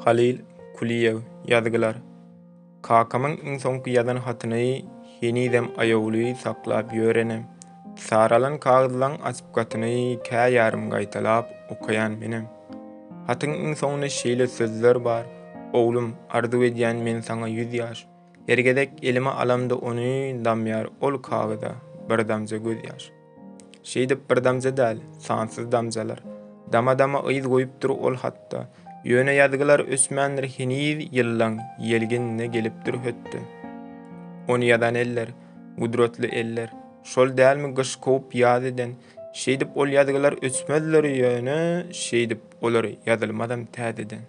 Halyl Kuliýew, Ýazgylar. Kakamyň iň soňky ýazan hatyny henizem aýawly saklap ýörenem. Saralan kagyzlaň açyp gatyny kä ýarym gaýtalap okaýan menem. Hatyň iň soňunda şeýle sözler bar, Oglum, arzuw edýän men saňa ýüz ýaş. Her gezek elime alamda ony, damýar ol kagyza bir damja gözýaş. Şeýdip bir damja däl, sansyz damjalar. Dama-dama yz goýupdyr ol hatda. Ýöne ýazgylar ösmändir heniz ýyllaň ýelginine gelipdir hötde. Ony ýazan eller, gudratly eller. Şol dälmi gyş kowup ýaz eden? Şeýdip ol ýazgylar öçmezler ýöne, şeýdip olar ýazylmazam täzeden.